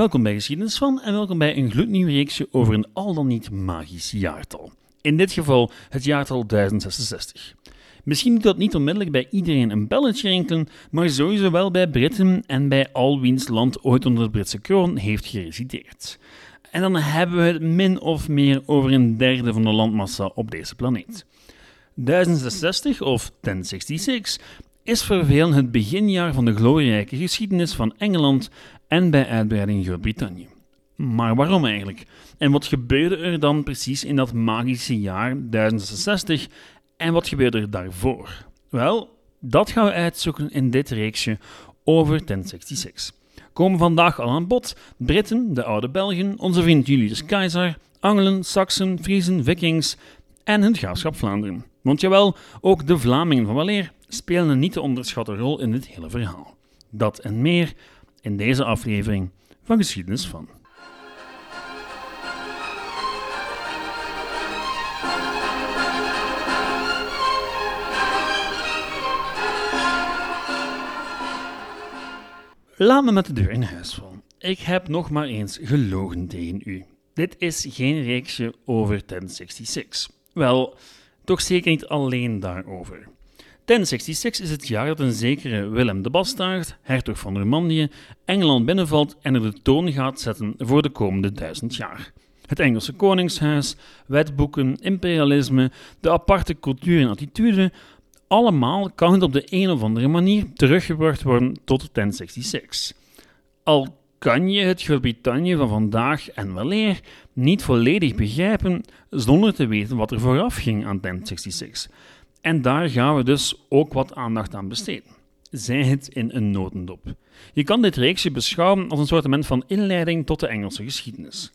Welkom bij Geschiedenis van en welkom bij een gloednieuw reeksje over een al dan niet magisch jaartal. In dit geval het jaartal 1066. Misschien doet dat niet onmiddellijk bij iedereen een belletje rinkelen, maar sowieso wel bij Britten en bij al wiens land ooit onder de Britse kroon heeft geresideerd. En dan hebben we het min of meer over een derde van de landmassa op deze planeet. 1066 of 1066 is voor velen het beginjaar van de glorierijke geschiedenis van Engeland en bij uitbreiding Groot-Brittannië. Maar waarom eigenlijk? En wat gebeurde er dan precies in dat magische jaar 1066 en wat gebeurde er daarvoor? Wel, dat gaan we uitzoeken in dit reeksje over 1066. Komen vandaag al aan bod Britten, de oude Belgen, onze vriend Julius Caesar, Angelen, Saksen, Friezen, Vikings en het graafschap Vlaanderen. Want jawel, ook de Vlamingen van Waleer spelen een niet te onderschatte rol in dit hele verhaal. Dat en meer in deze aflevering van Geschiedenis van. Laat me met de deur in huis vallen. Ik heb nog maar eens gelogen tegen u. Dit is geen reeksje over 1066. Wel, toch zeker niet alleen daarover. 1066 is het jaar dat een zekere Willem de Bastaard, hertog van Normandië, Engeland binnenvalt en er de toon gaat zetten voor de komende duizend jaar. Het Engelse koningshuis, wetboeken, imperialisme, de aparte cultuur en attitude, allemaal kan het op de een of andere manier teruggebracht worden tot 1066. Al kan je het Groot-Brittannië van vandaag en weleer niet volledig begrijpen zonder te weten wat er vooraf ging aan 1066. En daar gaan we dus ook wat aandacht aan besteden. Zij het in een notendop. Je kan dit reeksje beschouwen als een soort van inleiding tot de Engelse geschiedenis.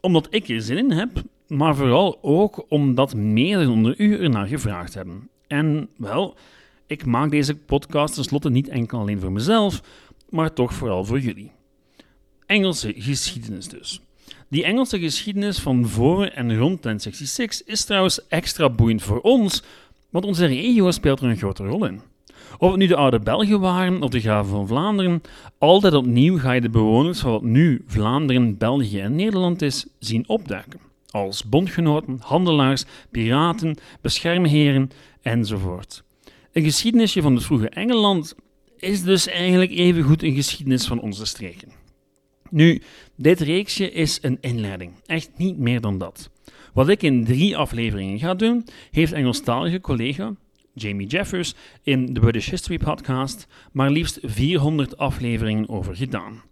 Omdat ik er zin in heb, maar vooral ook omdat meerdere onder u ernaar gevraagd hebben. En wel, ik maak deze podcast tenslotte niet enkel alleen voor mezelf, maar toch vooral voor jullie. Engelse geschiedenis dus. Die Engelse geschiedenis van voor en rond 1066 is trouwens extra boeiend voor ons, want onze regio speelt er een grote rol in. Of het nu de oude Belgen waren of de graven van Vlaanderen, altijd opnieuw ga je de bewoners van wat nu Vlaanderen, België en Nederland is, zien opduiken. Als bondgenoten, handelaars, piraten, beschermheren enzovoort. Een geschiedenisje van het vroege Engeland is dus eigenlijk evengoed een geschiedenis van onze streken. Nu, dit reeksje is een inleiding, echt niet meer dan dat. Wat ik in drie afleveringen ga doen, heeft Engelstalige collega Jamie Jeffers in de British History Podcast maar liefst 400 afleveringen over gedaan.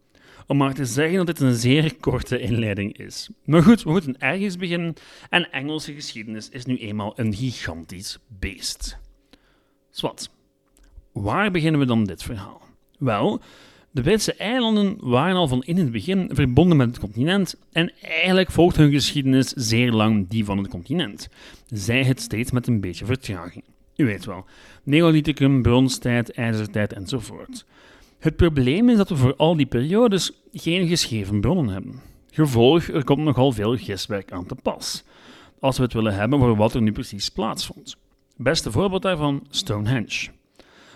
Om maar te zeggen dat dit een zeer korte inleiding is. Maar goed, we moeten ergens beginnen en Engelse geschiedenis is nu eenmaal een gigantisch beest. Zwat, waar beginnen we dan dit verhaal? Wel, de Britse eilanden waren al van in het begin verbonden met het continent en eigenlijk volgt hun geschiedenis zeer lang die van het continent. Zij het steeds met een beetje vertraging. U weet wel, Neolithicum, bronstijd, ijzertijd enzovoort. Het probleem is dat we voor al die periodes geen geschreven bronnen hebben. Gevolg, er komt nogal veel giswerk aan te pas, als we het willen hebben voor wat er nu precies plaatsvond. Beste voorbeeld daarvan, Stonehenge.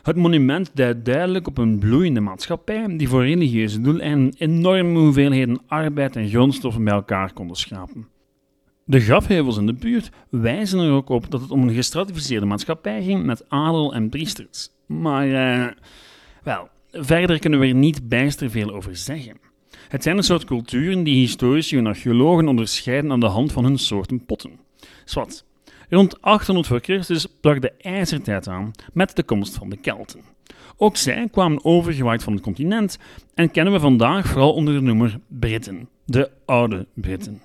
Het monument duidt duidelijk op een bloeiende maatschappij die voor religieuze doeleinden enorme hoeveelheden arbeid en grondstoffen bij elkaar konden schrapen. De grafheuvels in de buurt wijzen er ook op dat het om een gestratificeerde maatschappij ging met adel en priesters. Maar, uh, wel, verder kunnen we er niet bijster veel over zeggen. Het zijn een soort culturen die historici en archeologen onderscheiden aan de hand van hun soorten potten. Zwat, Rond 800 voor Christus brak de ijzertijd aan met de komst van de Kelten. Ook zij kwamen overgewaaid van het continent en kennen we vandaag vooral onder de noemer Britten, de oude Britten.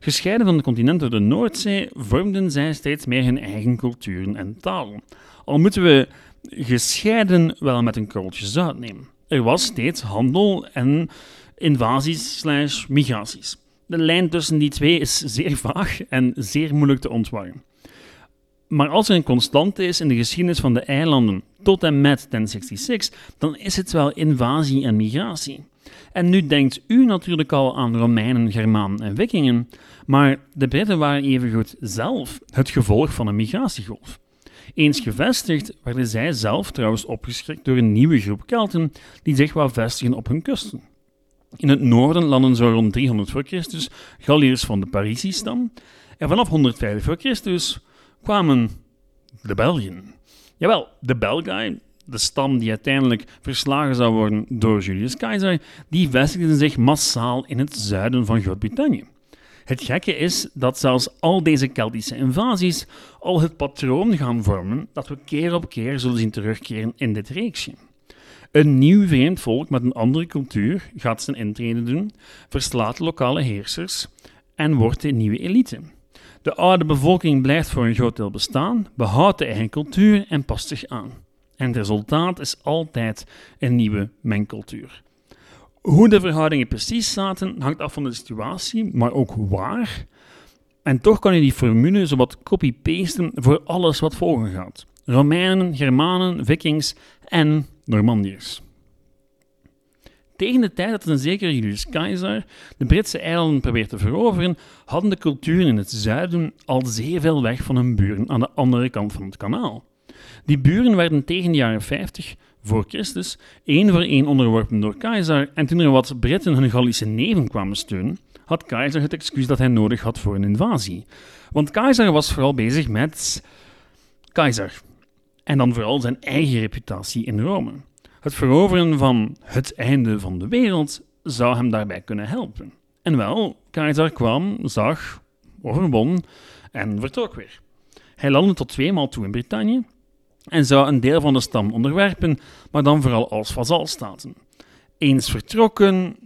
Gescheiden van het continent door de Noordzee vormden zij steeds meer hun eigen culturen en talen. Al moeten we gescheiden wel met een korreltje zout nemen. Er was steeds handel en invasies slash migraties. De lijn tussen die twee is zeer vaag en zeer moeilijk te ontwarren. Maar als er een constante is in de geschiedenis van de eilanden tot en met 1066, dan is het wel invasie en migratie. En nu denkt u natuurlijk al aan Romeinen, Germanen en Vikingen, maar de Britten waren evengoed zelf het gevolg van een migratiegolf. Eens gevestigd werden zij zelf trouwens opgeschrikt door een nieuwe groep Kelten die zich wou vestigen op hun kusten. In het noorden landen zo rond 300 voor Christus Galliërs van de Parisi-stam. En vanaf 105 voor Christus kwamen de Belgen. Jawel, de Belgae, de stam die uiteindelijk verslagen zou worden door Julius Caesar, die vestigden zich massaal in het zuiden van Groot-Brittannië. Het gekke is dat zelfs al deze Keltische invasies al het patroon gaan vormen dat we keer op keer zullen zien terugkeren in dit reeksje. Een nieuw vreemd volk met een andere cultuur gaat zijn intrede doen, verslaat lokale heersers en wordt de nieuwe elite. De oude bevolking blijft voor een groot deel bestaan, behoudt de eigen cultuur en past zich aan. En het resultaat is altijd een nieuwe mengcultuur. Hoe de verhoudingen precies zaten hangt af van de situatie, maar ook waar. En toch kan je die formule zowat copy-pasten voor alles wat volgen gaat. Romeinen, Germanen, Vikings en Normandiërs. Tegen de tijd dat een zekere Julius Caesar de Britse eilanden probeert te veroveren, hadden de culturen in het zuiden al zeer veel weg van hun buren aan de andere kant van het kanaal. Die buren werden tegen de jaren 50 voor Christus één voor één onderworpen door Caesar en toen er wat Britten hun Gallische neven kwamen steunen, had Caesar het excuus dat hij nodig had voor een invasie. Want Caesar was vooral bezig met Caesar en dan vooral zijn eigen reputatie in Rome. Het veroveren van het einde van de wereld zou hem daarbij kunnen helpen. En wel, Caesar kwam, zag, overwon en vertrok weer. Hij landde tot tweemaal toe in Brittannië en zou een deel van de stam onderwerpen, maar dan vooral als vazalstaten. Eens vertrokken,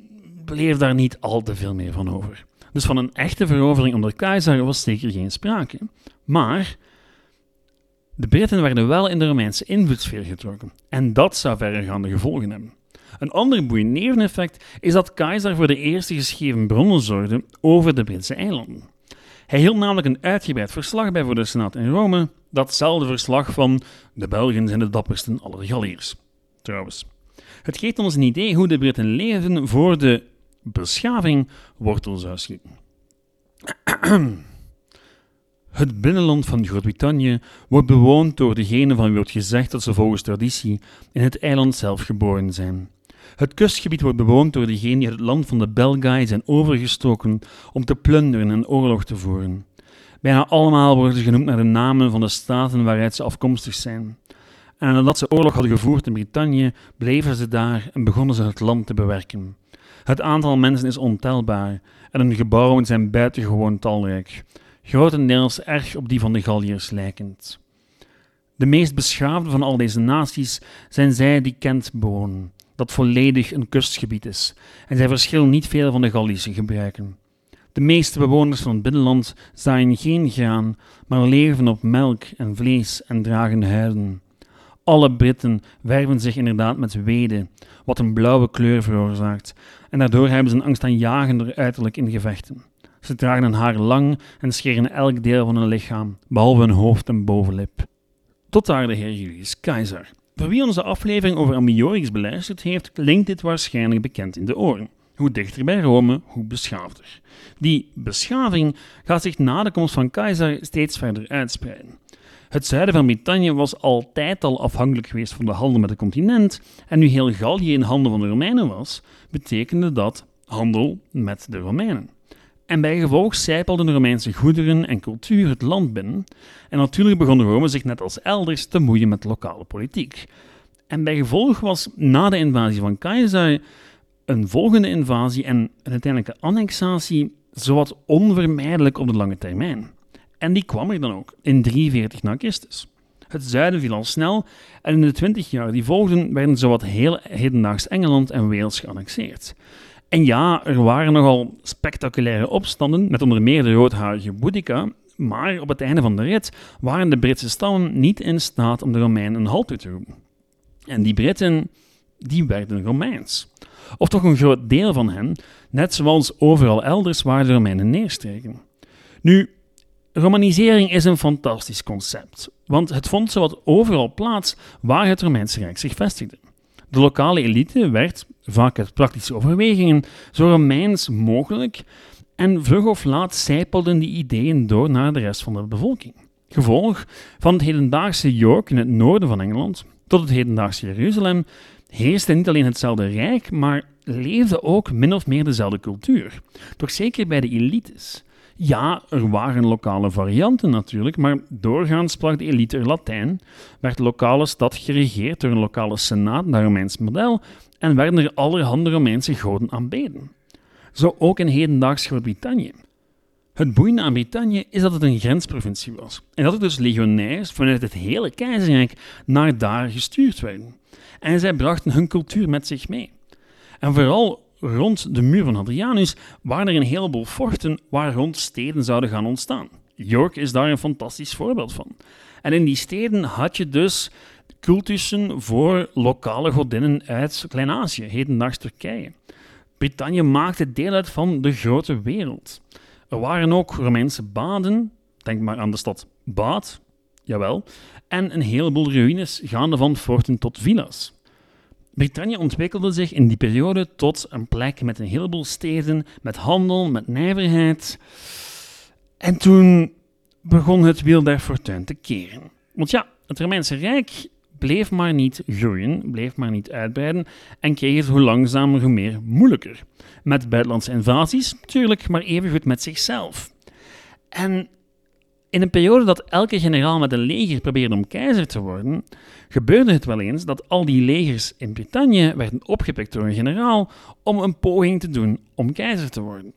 bleef daar niet al te veel meer van over. Dus van een echte verovering onder keizer was zeker geen sprake. Maar de Britten werden wel in de Romeinse invloedssfeer getrokken, en dat zou verregaande gevolgen hebben. Een ander boeiend neveneffect is dat keizer voor de eerste geschreven bronnen zorgde over de Britse eilanden. Hij hield namelijk een uitgebreid verslag bij voor de Senaat in Rome, datzelfde verslag van de Belgen zijn de dappersten aller Galliërs. Trouwens. Het geeft ons een idee hoe de Britten leefden voor de beschaving wortel zou schieten. Het binnenland van Groot-Brittannië wordt bewoond door degenen van wie wordt gezegd dat ze volgens traditie in het eiland zelf geboren zijn. Het kustgebied wordt bewoond door degenen die het land van de Belgae zijn overgestoken om te plunderen en oorlog te voeren. Bijna allemaal worden ze genoemd naar de namen van de staten waaruit ze afkomstig zijn. En nadat ze oorlog hadden gevoerd in Brittannië, bleven ze daar en begonnen ze het land te bewerken. Het aantal mensen is ontelbaar en hun gebouwen zijn buitengewoon talrijk, grotendeels erg op die van de Galliërs lijkend. De meest beschaafde van al deze naties zijn zij die Kent bewonen, dat volledig een kustgebied is, en zij verschillen niet veel van de Gallische gebruiken. De meeste bewoners van het binnenland zaaien geen graan, maar leven op melk en vlees en dragen huiden. Alle Britten werven zich inderdaad met weden, wat een blauwe kleur veroorzaakt, en daardoor hebben ze een angstaanjagender uiterlijk in gevechten. Ze dragen hun haar lang en scheren elk deel van hun lichaam, behalve hun hoofd en bovenlip. Tot daar de heer Julius Keizer. Voor wie onze aflevering over Ambiorix beluisterd heeft, klinkt dit waarschijnlijk bekend in de oren. Hoe dichter bij Rome, hoe beschaafder. Die beschaving gaat zich na de komst van Keizer steeds verder uitspreiden. Het zuiden van Brittannië was altijd al afhankelijk geweest van de handel met het continent, en nu heel Gallië in handen van de Romeinen was, betekende dat handel met de Romeinen. En bij gevolg zijpelden de Romeinse goederen en cultuur het land binnen, en natuurlijk begon Rome zich net als elders te moeien met lokale politiek. En bij gevolg was na de invasie van Keizer een volgende invasie en een uiteindelijke annexatie zowat onvermijdelijk op de lange termijn. En die kwam er dan ook, in 43 na Christus. Het zuiden viel al snel en in de 20 jaar die volgden werden zowat heel hedendaags Engeland en Wales geannexeerd. En ja, er waren nogal spectaculaire opstanden, met onder meer de roodharige Boudica, maar op het einde van de rit waren de Britse stammen niet in staat om de Romeinen een halt toe te roepen. En die Britten, die werden Romeins. Of toch een groot deel van hen, net zoals overal elders waar de Romeinen neerstreken. Nu, romanisering is een fantastisch concept, want het vond zowat overal plaats waar het Romeinse Rijk zich vestigde. De lokale elite werd, vaak uit praktische overwegingen, zo Romeins mogelijk en vlug of laat zijpelden die ideeën door naar de rest van de bevolking. Gevolg van het hedendaagse York in het noorden van Engeland tot het hedendaagse Jeruzalem heerste niet alleen hetzelfde rijk, maar leefde ook min of meer dezelfde cultuur. Toch zeker bij de elites. Ja, er waren lokale varianten natuurlijk, maar doorgaans sprak de elite er Latijn, werd de lokale stad geregeerd door een lokale senaat naar Romeins model en werden er allerhande Romeinse goden aanbeden. Zo ook in hedendaags Groot-Brittannië. Het boeiende aan Brittannië is dat het een grensprovincie was en dat er dus legionairs vanuit het hele keizerrijk naar daar gestuurd werden. En zij brachten hun cultuur met zich mee. En vooral rond de muur van Hadrianus waren er een heleboel forten waar rond steden zouden gaan ontstaan. York is daar een fantastisch voorbeeld van. En in die steden had je dus cultussen voor lokale godinnen uit Klein-Azië, hedendaags Turkije. Brittannië maakte deel uit van de grote wereld. Er waren ook Romeinse baden, denk maar aan de stad Baat, jawel, en een heleboel ruïnes gaande van forten tot villa's. Brittannië ontwikkelde zich in die periode tot een plek met een heleboel steden, met handel, met nijverheid. En toen begon het wiel der fortuin te keren. Want ja, het Romeinse Rijk bleef maar niet groeien, bleef maar niet uitbreiden en kreeg het hoe langzamer hoe meer moeilijker. Met buitenlandse invasies, natuurlijk, maar evengoed met zichzelf. En in een periode dat elke generaal met een leger probeerde om keizer te worden, gebeurde het wel eens dat al die legers in Brittannië werden opgepikt door een generaal om een poging te doen om keizer te worden.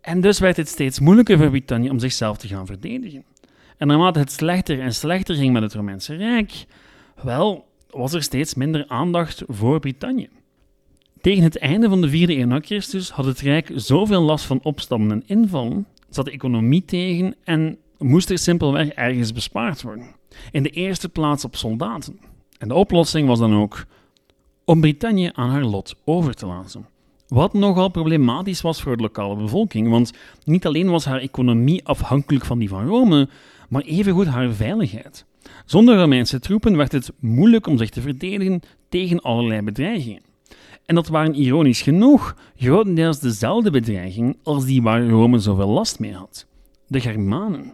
En dus werd het steeds moeilijker voor Brittannië om zichzelf te gaan verdedigen. En naarmate het slechter en slechter ging met het Romeinse Rijk, wel, was er steeds minder aandacht voor Brittannië. Tegen het einde van de vierde eeuw na Christus had het Rijk zoveel last van opstanden en invallen, zat de economie tegen en moest er simpelweg ergens bespaard worden. In de eerste plaats op soldaten. En de oplossing was dan ook om Brittannië aan haar lot over te laten. Wat nogal problematisch was voor de lokale bevolking, want niet alleen was haar economie afhankelijk van die van Rome, maar evengoed haar veiligheid. Zonder Romeinse troepen werd het moeilijk om zich te verdedigen tegen allerlei bedreigingen. En dat waren ironisch genoeg grotendeels dezelfde bedreigingen als die waar Rome zoveel last mee had: de Germanen.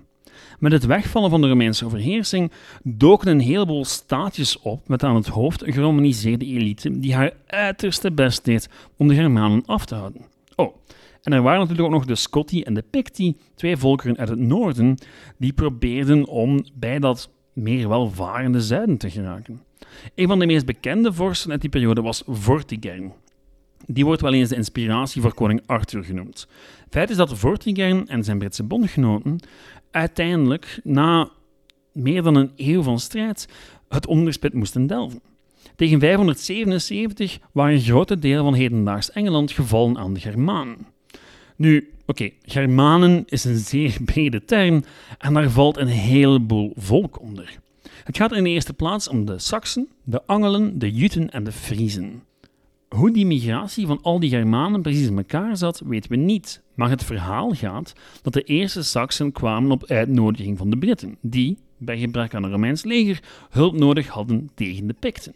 Met het wegvallen van de Romeinse overheersing doken een heleboel staatjes op met aan het hoofd een geromaniseerde elite die haar uiterste best deed om de Germanen af te houden. Oh, en er waren natuurlijk ook nog de Scotti en de Picti, twee volkeren uit het noorden, die probeerden om bij dat meer welvarende zuiden te geraken. Een van de meest bekende vorsten uit die periode was Vortigern. Die wordt wel eens de inspiratie voor koning Arthur genoemd. Feit is dat Vortigern en zijn Britse bondgenoten uiteindelijk, na meer dan een eeuw van strijd, het onderspit moesten delven. Tegen 577 waren grote delen van hedendaags Engeland gevallen aan de Germanen. Nu, oké, Germanen is een zeer brede term en daar valt een heleboel volk onder. Het gaat in de eerste plaats om de Saksen, de Angelen, de Juten en de Friezen. Hoe die migratie van al die Germanen precies in elkaar zat, weten we niet. Maar het verhaal gaat dat de eerste Saksen kwamen op uitnodiging van de Britten, die, bij gebrek aan een Romeins leger, hulp nodig hadden tegen de Picten.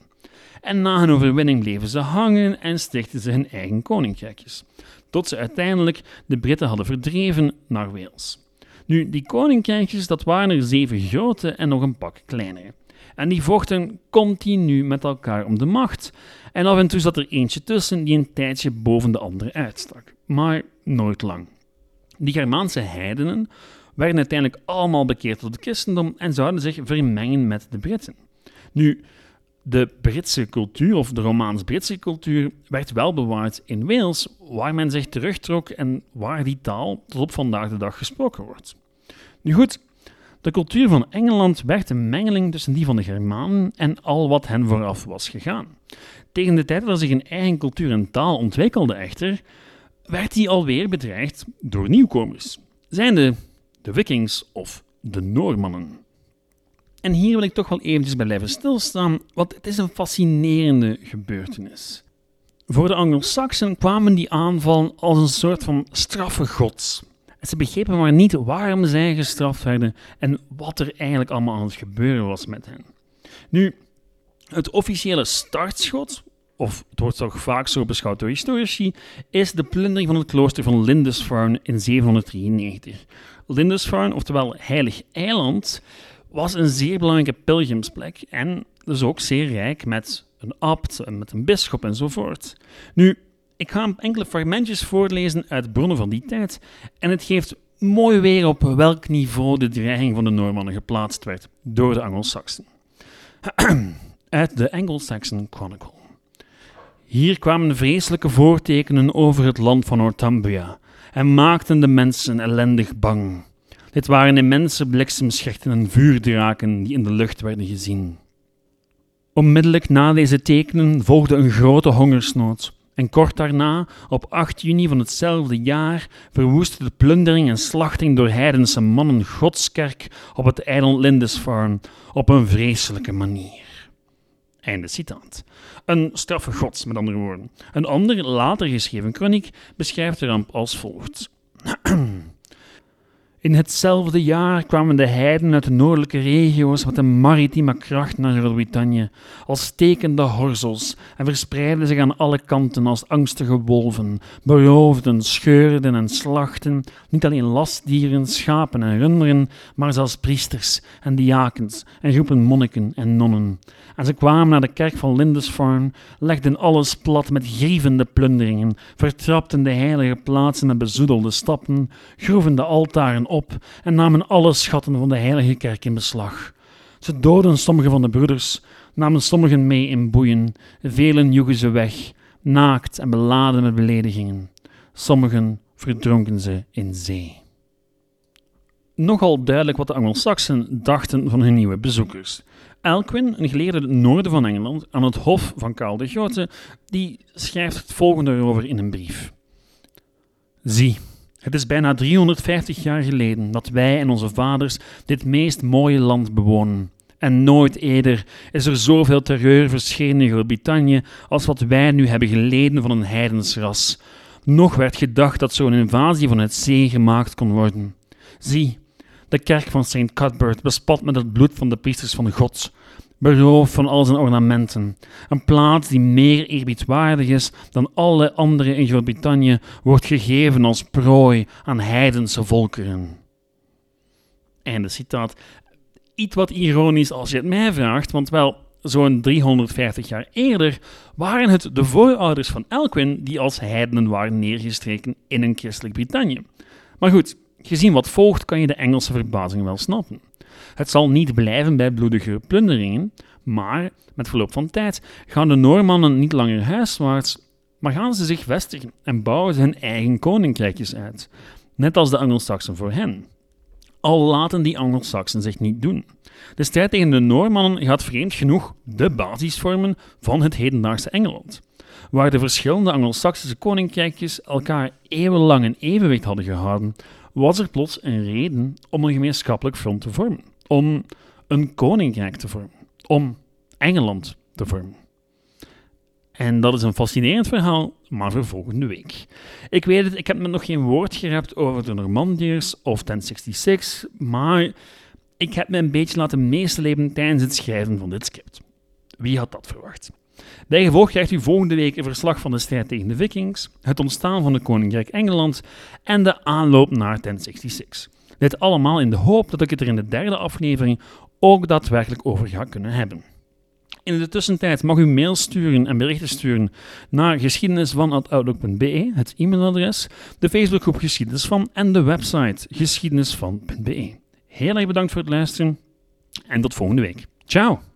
En na hun overwinning bleven ze hangen en stichtten ze hun eigen koninkrijkjes, tot ze uiteindelijk de Britten hadden verdreven naar Wales. Nu, die koninkrijkjes, dat waren er zeven grote en nog een pak kleinere. En die vochten continu met elkaar om de macht. En af en toe zat er eentje tussen die een tijdje boven de andere uitstak. Maar nooit lang. Die Germaanse heidenen werden uiteindelijk allemaal bekeerd tot het christendom en zouden zich vermengen met de Britten. Nu, de Britse cultuur, of de Romaans-Britse cultuur, werd wel bewaard in Wales, waar men zich terugtrok en waar die taal tot op vandaag de dag gesproken wordt. Nu goed, de cultuur van Engeland werd een mengeling tussen die van de Germanen en al wat hen vooraf was gegaan. Tegen de tijd dat zich een eigen cultuur en taal ontwikkelde echter, werd die alweer bedreigd door nieuwkomers, zijnde de Vikings of de Noormannen. En hier wil ik toch wel eventjes bij blijven stilstaan, want het is een fascinerende gebeurtenis. Voor de Anglo-Saxen kwamen die aanvallen als een soort van straffe gods. Ze begrepen maar niet waarom zij gestraft werden en wat er eigenlijk allemaal aan het gebeuren was met hen. Nu, het officiële startschot, of het wordt toch vaak zo beschouwd door historici, is de plundering van het klooster van Lindisfarne in 793. Lindisfarne, oftewel Heilig Eiland, was een zeer belangrijke pilgrimsplek en dus ook zeer rijk met een abt, met een bisschop enzovoort. Nu, ik ga enkele fragmentjes voorlezen uit bronnen van die tijd en het geeft mooi weer op welk niveau de dreiging van de Noormannen geplaatst werd door de Angelsaksen. uit de Anglo-Saxon Chronicle. Hier kwamen vreselijke voortekenen over het land van Northumbria en maakten de mensen ellendig bang. Dit waren immense bliksemschichten en vuurdraken die in de lucht werden gezien. Onmiddellijk na deze tekenen volgde een grote hongersnood. En kort daarna, op 8 juni van hetzelfde jaar, verwoestte de plundering en slachting door heidense mannen Godskerk op het eiland Lindisfarne op een vreselijke manier. Einde citaat. Een straffe gods, met andere woorden. Een ander, later geschreven kroniek beschrijft de ramp als volgt. In hetzelfde jaar kwamen de heiden uit de noordelijke regio's met een maritieme kracht naar Groot-Brittannië, als stekende horzels, en verspreidden zich aan alle kanten als angstige wolven, beroofden, scheurden en slachten, niet alleen lastdieren, schapen en runderen, maar zelfs priesters en diakens en groepen monniken en nonnen. En ze kwamen naar de kerk van Lindisfarne, legden alles plat met grievende plunderingen, vertrapten de heilige plaatsen met bezoedelde stappen, groeven de altaren op en namen alle schatten van de heilige kerk in beslag. Ze doden sommige van de broeders, namen sommigen mee in boeien, velen joegen ze weg, naakt en beladen met beledigingen. Sommigen verdronken ze in zee. Nogal duidelijk wat de Angelsaksen dachten van hun nieuwe bezoekers. Elquin, een geleerde het noorden van Engeland, aan het hof van Karel de Grote, die schrijft het volgende erover in een brief. Zie, het is bijna 350 jaar geleden dat wij en onze vaders dit meest mooie land bewonen. En nooit eerder is er zoveel terreur verschenen in Groot-Brittannië als wat wij nu hebben geleden van een heidensras. Nog werd gedacht dat zo'n invasie van het zee gemaakt kon worden. Zie, de kerk van St. Cuthbert bespat met het bloed van de priesters van God, beroofd van al zijn ornamenten. Een plaats die meer eerbiedwaardig is dan alle andere in Groot-Brittannië, wordt gegeven als prooi aan heidense volkeren. Einde citaat. Iets wat ironisch als je het mij vraagt, want wel, zo'n 350 jaar eerder waren het de voorouders van Elquin die als heidenen waren neergestreken in een christelijk Brittannië. Maar goed, Gezien wat volgt kan je de Engelse verbazing wel snappen. Het zal niet blijven bij bloedige plunderingen, maar met verloop van tijd gaan de Noormannen niet langer huiswaarts, maar gaan ze zich vestigen en bouwen hun eigen koninkrijkjes uit, net als de Angelsaksen voor hen. Al laten die Angelsaksen zich niet doen. De strijd tegen de Noormannen gaat vreemd genoeg de basis vormen van het hedendaagse Engeland. Waar de verschillende Angelsaksische koninkrijkjes elkaar eeuwenlang in evenwicht hadden gehouden, was er plots een reden om een gemeenschappelijk front te vormen. Om een koninkrijk te vormen. Om Engeland te vormen. En dat is een fascinerend verhaal, maar voor volgende week. Ik weet het, ik heb me nog geen woord gerept over de Normandiërs of 1066, maar ik heb me een beetje laten meeslepen tijdens het schrijven van dit script. Wie had dat verwacht? Bijgevolg krijgt u volgende week een verslag van de strijd tegen de Vikings, het ontstaan van het Koninkrijk Engeland en de aanloop naar 1066. Dit allemaal in de hoop dat ik het er in de derde aflevering ook daadwerkelijk over ga kunnen hebben. In de tussentijd mag u mail sturen en berichten sturen naar geschiedenisvan.outlook.be, het e-mailadres, de Facebookgroep Geschiedenis van en de website geschiedenisvan.be. Heel erg bedankt voor het luisteren en tot volgende week. Ciao!